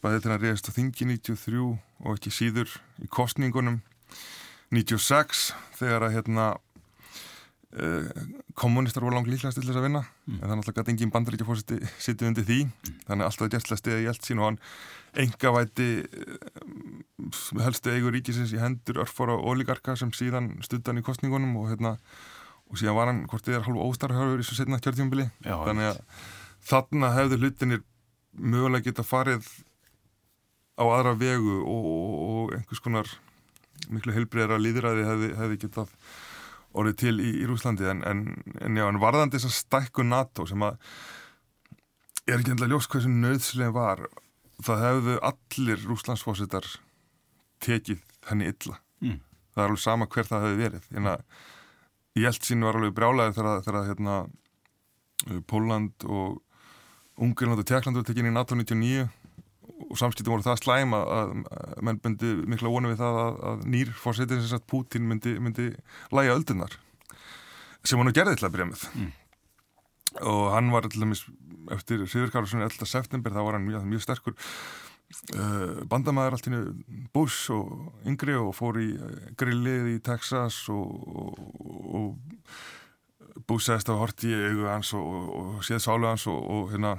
bæðið til að reyðast á þingi 93 og ekki síður í kostningunum 96 þegar að hérna uh, kommunistar voru langt líklegast til þess að vinna mm. en þannig að alltaf engin bandaríkjafórsiti sittið undir því mm. þannig að alltaf gæstlega stiði sín og hann engavæti uh, helstu eigur ríkisins í hendur örfóra oligarka sem síðan stuttan í kostningunum og hérna og síðan var hann hvort þið er hálf óstarhörður í svo setna kjörtjónbili þannig að þarna hefðu hlutinir mögulega geta farið á aðra vegu og, og, og einhvers konar miklu heilbreyðra líðræði hefði, hefði getað orðið til í, í Rúslandi en, en, en já, en varðandi þess að stækku NATO sem að er ekki endla ljós hversu nöðslega var það hefðu allir rúslandsfósittar tekið henni illa. Mm. það er alveg sama hver það hefði verið. En að sín var alveg brjálæði þegar, þegar hérna, Póland og Ungarland og Tjekkland voru tekinn í NATO 99 og samskiptum voru það slæm að, að menn myndi mikla vonu við það að, að nýr fórsetin sem sagt Putin myndi, myndi læga öldunar sem hann gerði til að byrja með mm. og hann var til dæmis eftir Sýðurkáruðsson 11. september þá var hann mjög, mjög sterkur uh, bandamæður alltaf Bush og yngri og fór í uh, grillið í Texas og, og, og Bush segist að horti í augu hans og, og séð sálu hans og hérna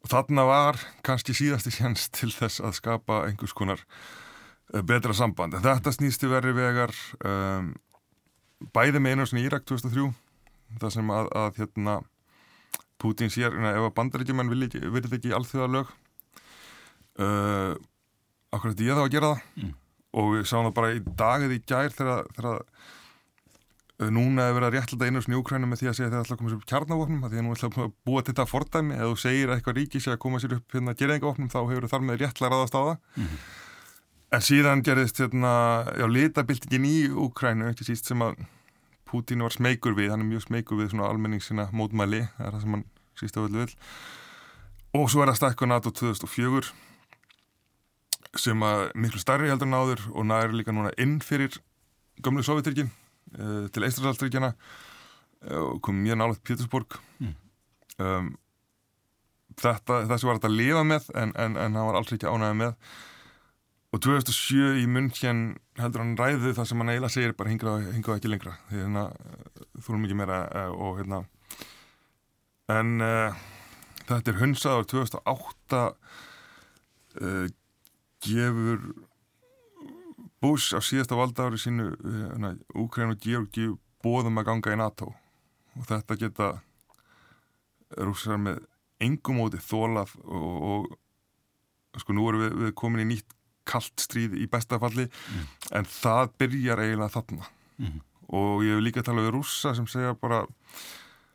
og þarna var kannski síðasti sjans til þess að skapa einhvers konar uh, betra samband. En þetta snýst í verri vegar um, bæði með einu sem í Írak 2003 það sem að, að hérna Putin sér, ef að bandaríkjumenn verið ekki allþjóða lög uh, akkurat ég þá að gera það. Mm. og við sáum það bara í dagið í gær þegar, þegar núna hefur verið að réttlita einu Úkræna með því að segja að það ætla að koma sér upp kjarnavopnum því að nú ætla að búa til þetta fordæmi. Eða þú segir að eitthvað ríki sé að koma sér upp hérna gerðingavopnum þá hefur þar með réttla ráðast á það. Mm -hmm. en síðan gerðist hérna, já, litabildingin í Úkrænu, ekki síst sem að Pútín var smeykur við, hann er mjög smeykur við svona almenningsina mótmæli það er það sem hann síst á öllu vil og svo er það stakku NATO 2004 sem að miklu starri heldur náður og næri líka núna inn fyrir gömlu Sovjetyrkin uh, til Eistrasaldríkjana uh, og kom mjög til Pétursborg. Mm. um, þetta, þessi var þetta að lifa með en, en, en hann var alls ekki ánæðið með. Og 2007 í munn hér heldur hann ræðið það sem hann eiginlega segir bara hingaðu ekki lengra. Því hérna þú erum mikið meira uh, og hérna. En þetta er hunsaður 2008 gefur Bush á síðasta valdaári sínu Úkræn og Georgi bóðum að ganga í NATO og þetta geta rússar með engum móti þólað og, og sko nú erum við, við komin í nýtt kallt stríð í bestafalli mm. en það byrjar eiginlega þarna mm. og ég hef líka talað við rússa sem segja bara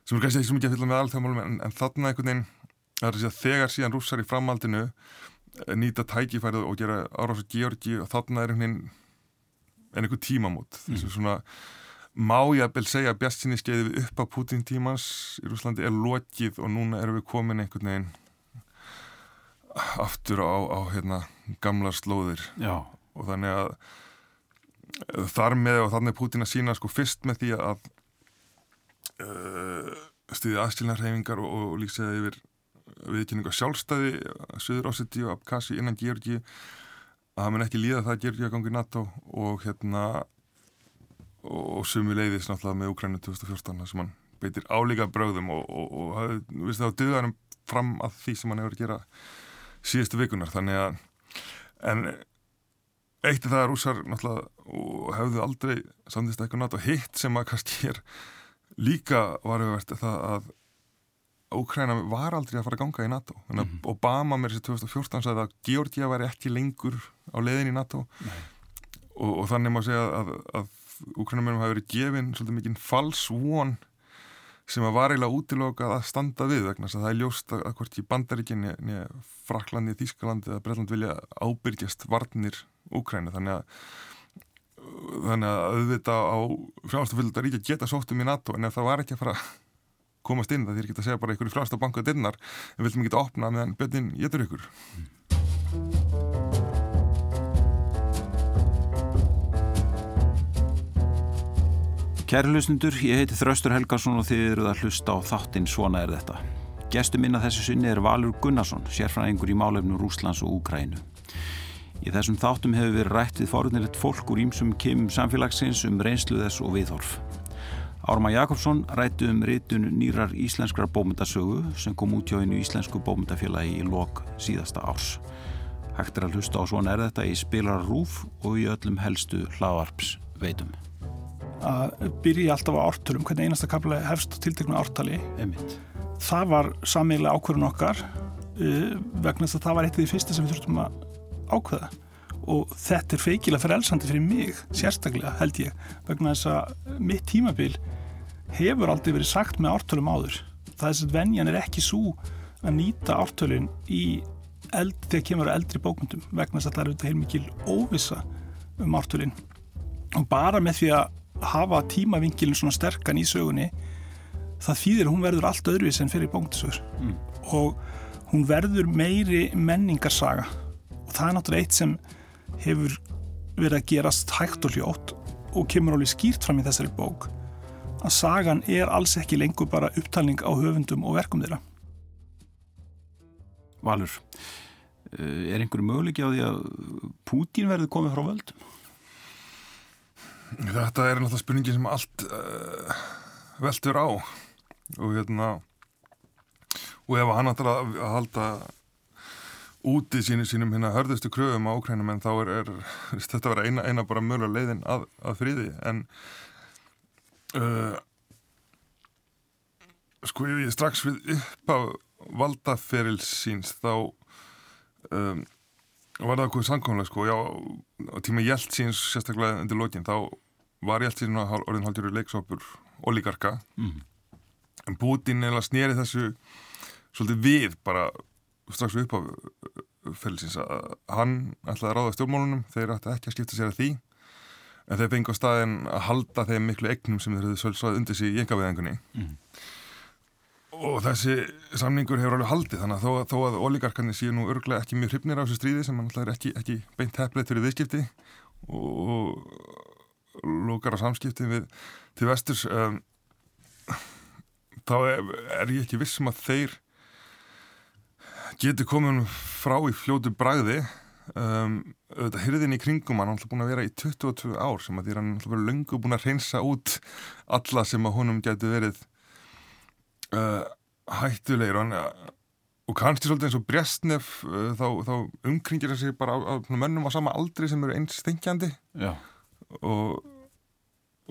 sem er kannski ekki svo mikið að fylla með alþjóðmálum en, en þarna einhvern veginn þegar síðan rússar í framaldinu nýta tækifærið og gera árásu Georgi og þarna er einhvern veginn einhver tímamót. Þessu svona má ég að bel segja að bjastinni skeiði upp á Putin tímans í Rúslandi er lokið og núna erum við komin einhvern veginn aftur á, á hérna, gamlar slóðir. Já. og þannig að þar með og þannig Putin að sína sko fyrst með því að uh, stuðið aðskilnarhefingar og, og líkseði yfir viðkynninga sjálfstæði Suður Óseti og Abkhasi innan Georgi að það mun ekki líða það Georgi að gangi NATO og hérna og sumi leiðis náttúrulega með Ukrænu 2014 sem hann beitir álíka bröðum og, og, og, við þá döðarum fram að því sem hann hefur að gera síðustu vikunar þannig að en eitt er það að rúsar náttúrulega hefðu aldrei samðist eitthvað NATO hitt sem að kannski er líka varfið verðt það að Ókræna var aldrei að fara að ganga í NATO. Mm -hmm. Obama með þessi 2014 sagði að Georgia væri ekki lengur á leiðin í NATO. Og, og þannig má segja að, að Úkrænumennum hafi verið gefin svolítið mikinn falsvon sem að var eiginlega útilokað að standa við vegna þess að það er ljóst að, að hvort í bandaríkinni nýja Fraklandi, Þískalandi eða Breitland vilja ábyrgjast varnir Úkrænu þannig að þannig að auðvita á frjástafölda ríkja geta sóttum í NATO en ef það var ekki að fara komast inn það þýr ekki að segja bara einhverju frást á bankuða dinnar en við viljum ekki að opna meðan björnin getur ykkur Kæri hlustundur, ég heiti Þraustur Helgarsson og þið eruð að hlusta á þáttinn Svona er þetta. Gestur minna þessu sinni er Valur Gunnarsson, sérfræðingur í málefnu Rúslands og Úkrænu. Í þessum þáttum hefur við rætt við forunilegt fólk úr ímsum kemum samfélagsins um reynslu þess og viðhorf. Árma Jakobsson rætti um rítun nýrar íslenskra bómyndasögu sem kom út hjá einu íslensku bómyndafélagi í lok síðasta árs. Hægt er að hlusta á svona er þetta í spilar rúf og í öllum helstu hlaðarps veitum. Að byrja alltaf á ártölum, hvernig einasta kapla hefst tiltekna ártali. Einmitt. Það var samiðlega ákverðun okkar uh, vegna þess að það var eitt af því fyrsta sem við þurftum að ákveða og þetta er feikilega frelsandi fyrir mig sérstaklega held ég vegna þess að mitt tímabil hefur aldrei verið sagt með ártölum áður. Það er þess að venjan er ekki svo að nýta ártölun í eld, þegar kemur að eldri bókundum vegna þess að það er auðvitað heilmikil óvisa um ártölun og bara með því að hafa tímavingilin svona sterkan í sögunni það þýðir hún verður allt öðruvis en fyrir bókundasögur mm. og hún verður meiri menningarsaga og það er náttúrulega eitt sem hefur verið að gerast hægt og hljótt og kemur alveg skýrt fram í þessari bók að sagan er alls ekki lengur bara upptalning á höfundum og verkum þeirra. Valur, eh, er einhverju möguleiki á því að Pútín verði komið frá völdum? Þetta er náttúrulega spurningi sem allt uh, veldur á og hérna og ef hann ætlar að halda úti sínum, sínum hérna hörðustu kröfum á Ukrænum en þá er, er þetta vera eina, eina bara mjög leiðin að, að friði en uh, sko ég strax við upp á valdaferil síns þá um, var það okkur sannkómlega sko já, á tíma Hjelt síns sérstaklega undir lókin þá var Hjelt síns orðin haldjúri leiksópur olíkarka mm. en Putin eða snýri þessu svolítið við bara strax upp á félsins að hann ætlaði að ráða stjórnmálunum, þeir ætti ekki að skipta sér að því en þeir fengi á staðin að halda þeim miklu egnum sem þeir höfðu svolítið undir sig í engaveðingunni mm. og þessi samningur hefur alveg haldið þannig að þó, þó að oligarkarnir séu nú örglega ekki mjög hrifnir á þessu stríði sem alltaf er ekki, ekki beint heflið fyrir viðskipti og, og lókar á samskipti við til vesturs um, þá er, er ég ekki vissum að þeir getur komin frá í fljótu bræði um, auðvitað hyrðin í kringum hann er búin að vera í 22 ár sem að því hann er löngu búin að reynsa út alla sem að honum getur verið uh, hættulegir. Og, hann, og kannski svolítið eins og Brestnef uh, þá, þá umkringir það sig bara á, á mönnum á sama aldri sem eru eins þengjandi og,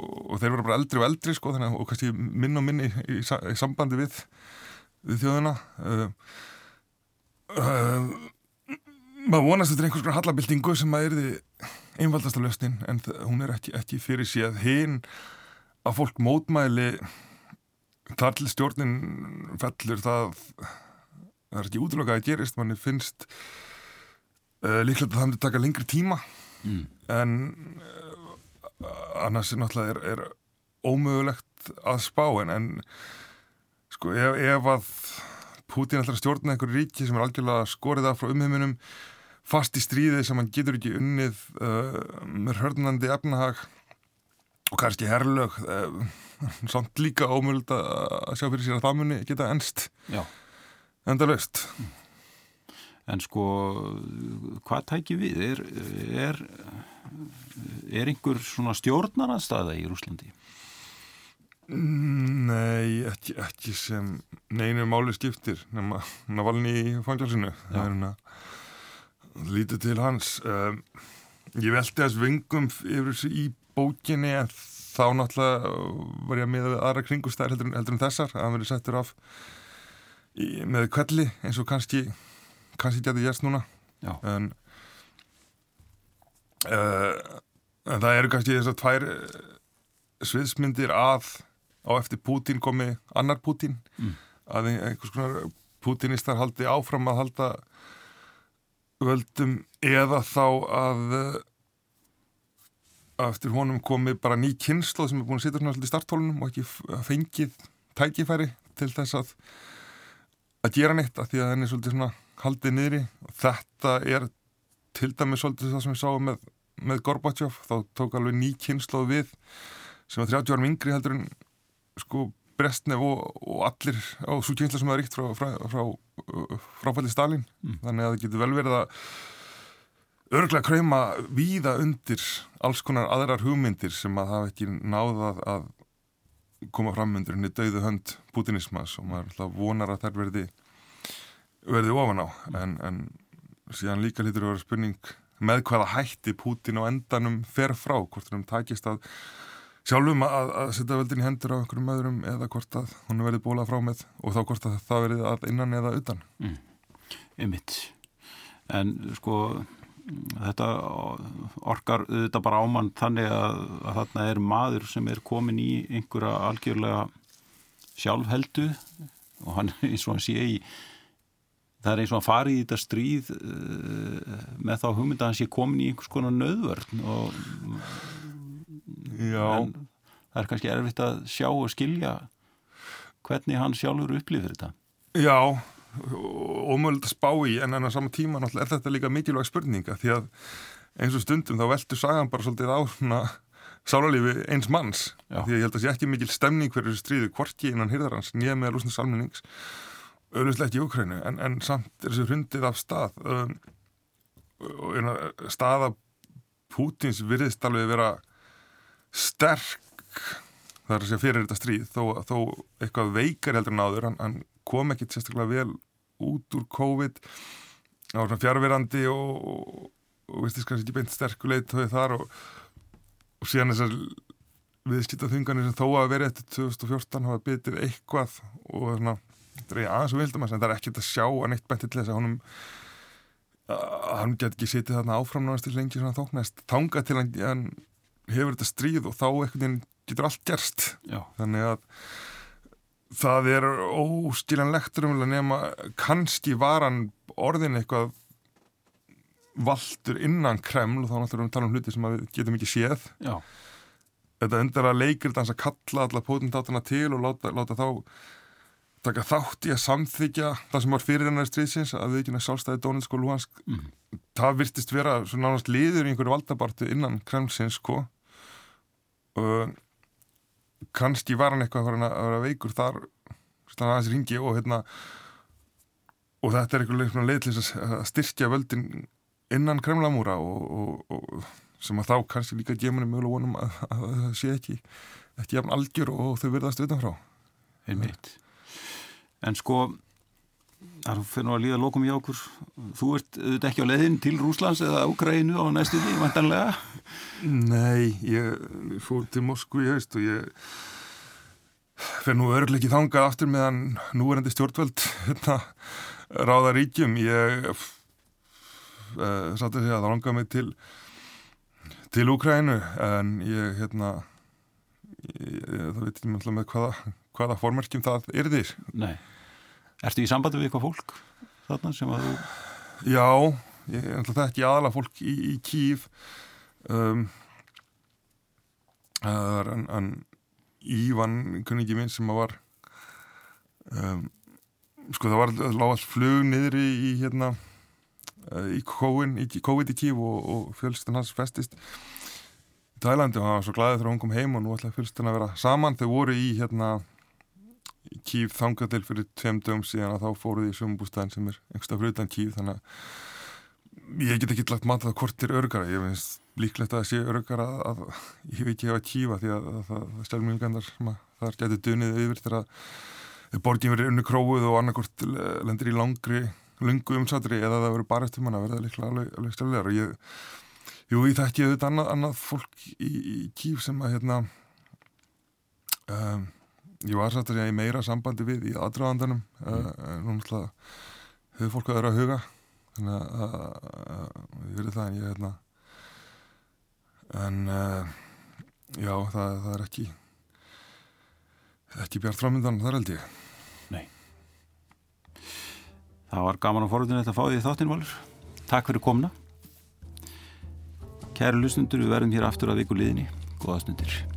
og, þeir eru bara eldri og eldri sko, þannig, og kannski minn og minn í, í, í sambandi við, við þjóðuna uh, uh, maður vonast þetta er einhvers konar hallabildingu sem að erði einfaldasta löstin en hún er ekki, ekki fyrir síðan hinn að fólk mótmæli þar til stjórnin fellur það það er ekki útlöka að gerist. Manni finnst uh, líklega að það hefði taka lengri tíma. Mm. en uh, annars er náttúrulega er, er ómögulegt að spá en, en sko ef, ef að Putin ætlar að stjórna einhverju ríki sem er algjörlega skorið af frá umheiminum fast í stríði sem hann getur ekki unnið uh, með hörnandi efnahag og kannski herrlög uh, samt líka ómöld að sjá fyrir sér að það muni geta ennst enda löst En sko hvað tækir við? Er, er, er einhver svona stjórnarnarstaða í Rúslandi? Nei, ekki, ekki sem neinu máli skiptir nema Navalni í fangjálsinu er hérna lítið til hans. Um, ég veldi þess vingum yfir þessu í bókinni en þá náttúrulega var ég að miða við aðra kringustæðir heldur, heldur en þessar að verið settur af í, með kvelli eins og kannski kannski getur gæst núna. En, uh, en það eru kannski þessar tvær sviðsmyndir að á eftir Pútín komi annar Pútín mm. að einhvers konar Pútínistar haldi áfram að halda völdum eða þá að að eftir honum komi bara ný kynslu sem er búin að sitja svona alltaf í starthólunum og ekki fengið tækifæri til þess að að gera neitt að því að henni svolítið svona haldið niðri og þetta er til dæmis svolítið það sem við sáum með, með Gorbachev, þá tók alveg ný kynslu við sem var 30 árum yngri heldur en sko Brestnef og, og allir á svo kynsla sem það er ríkt frá, frá, frá fráfælli Stalin mm. þannig að það getur vel verið að örglega kræma víða undir alls konar aðrar hugmyndir sem að hafa ekki náðað að koma fram undir henni dauðu hönd putinismas og maður vonar að þær verði verði ofan á mm. en, en síðan líka lítur að vera spurning með hvaða hætti Putin á endanum fer frá hvort hann takist að sjálfum að, að setja veldin í hendur á einhverjum öðrum eða hvort að hún verði bólað frá með og þá hvort að það verði að innan eða utan mm. Ymmitt en sko þetta orkar auðvitað bara ámann þannig að, að þarna er maður sem er komin í einhverja algjörlega sjálfheldu og hann eins og hann sé í það er eins og hann farið í þetta stríð uh, með þá hugmynda hann sé komin í einhvers konar nöðvörn og Já. en það er kannski erfitt að sjá og skilja hvernig hann sjálfur upplifir þetta Já, ómöld að spá í en enn á sama tíma er þetta líka mikilvæg spurninga því að eins og stundum þá veldur sagan bara svolítið á sálarlífi eins manns Já. því að ég held að sé ekki mikil stemning þessu stríðu kvorki innan hýrðarhans nýja með lúsnins almennings auðvitað ekki í Ukrænu en, en samt er þessu hrundið af stað um, staða Pútins virðist alveg vera sterk er að segja fyrir þetta stríð þó, þó eitthvað veikar heldur en áður hann, hann kom ekki sérstaklega vel út úr COVID það var svona fjárverandi og, og, og vistist kannski ekki beint sterkuleit þar og, og síðan þessar viðskipta þunganir sem þó að verið eftir 2014 hafa bitið eitthvað og svona, þetta er aðeins og vildum að það er ekkert að sjá að neitt bætti til þess að honum að hann get ekki setið þarna áfram náðast til lengi svona þóknæst þanga til hann hefur þetta stríð og þá einhvern veginn getur allt gerst Já. þannig að það er óskiljanlegt nema kannski var hann orðin eitthvað valdur innan Kreml og þá náttúrulega um tala um hluti sem við getum ekki séð Já. þetta endara leikir dans að kalla alla pótundátana til og láta, láta þá taka þátt í að samþykja það sem var fyrir hennar stríðsins að við næst sjálfstæði Donetsk og Luhansk Mm. það virtist vera svo nánast liður í einhverju valdabartu innan Kremlsins sko og kannski var hann eitthvað að vera, veikur þar stann aðeins ringi og hérna og þetta er eitthvað þess að styrkja völdin innan Kremlamúra og, og, og sem að þá kannski líka gemunni mögulega vonum að, að það sé ekki ekki jafn algjör og þau verðast utanfrá. Einmitt. En sko það fyrir nú að líða lokum í okkur. Þú ert auðvitað ekki á leiðin til Rúslands eða Ukraínu á næstunni, vantanlega Nei, ég fór til Moskvu í haust og ég fyrir nú örglega ekki þangað aftur meðan núverandi stjórnvöld hérna, ráða ríkjum. Ég uh, satt að segja að það langaði mig til til Úkrænu en ég hérna ég, það veit ekki með hvaða, hvaða formerkjum það er þér Nei, ertu í sambandi við eitthvað fólk þarna sem að þú Já, ég ætla það ekki aðalega fólk í, í Kíf um, er en, en Ívan, kunningi minn sem að var um, sko það var lág allt flug niður í, í hérna í COVID í, Kíf og, og fjölstan hans festist í Tælandi og hann var svo glæðið þegar hún kom heim og nú ætlaði fjölstan að vera saman. Þau voru í hérna í Kíf þangað til fyrir tveim dögum síðan að þá fóruði í sömumbústæðin sem er einhverstað fyrir utan Kíf þannig að ég get ekki lagt mat að hvort er örgara ég finnst líklegt að það sé örgara að, ég hef ekki hefa Kífa því að, að, að, að stjálfmjöngandar sem að þar getur dunið yfir þegar borgin verið unnu króið og annarkort lendir í langri lungu umsatri eða það verið bara eftir manna verða líklega alveg, alveg stjálflegar og ég jú, ég þekki auðvitað annað, annað fólk í, í Kíf sem að hérna um, ég var satt að segja í meira sambandi við í aðdraðandanum mm. uh, nú náttúrulega hefur fólk að vera að huga þannig að ég verið það en ég hérna en uh, já það, það er ekki ekki bjart framöndan þar held ég. Nei. Það var gaman að forðinu þetta að fá því þáttinvalur Takk fyrir komna Kæru lusnundur, við verðum hér aftur að viku liðinni. Góða stundir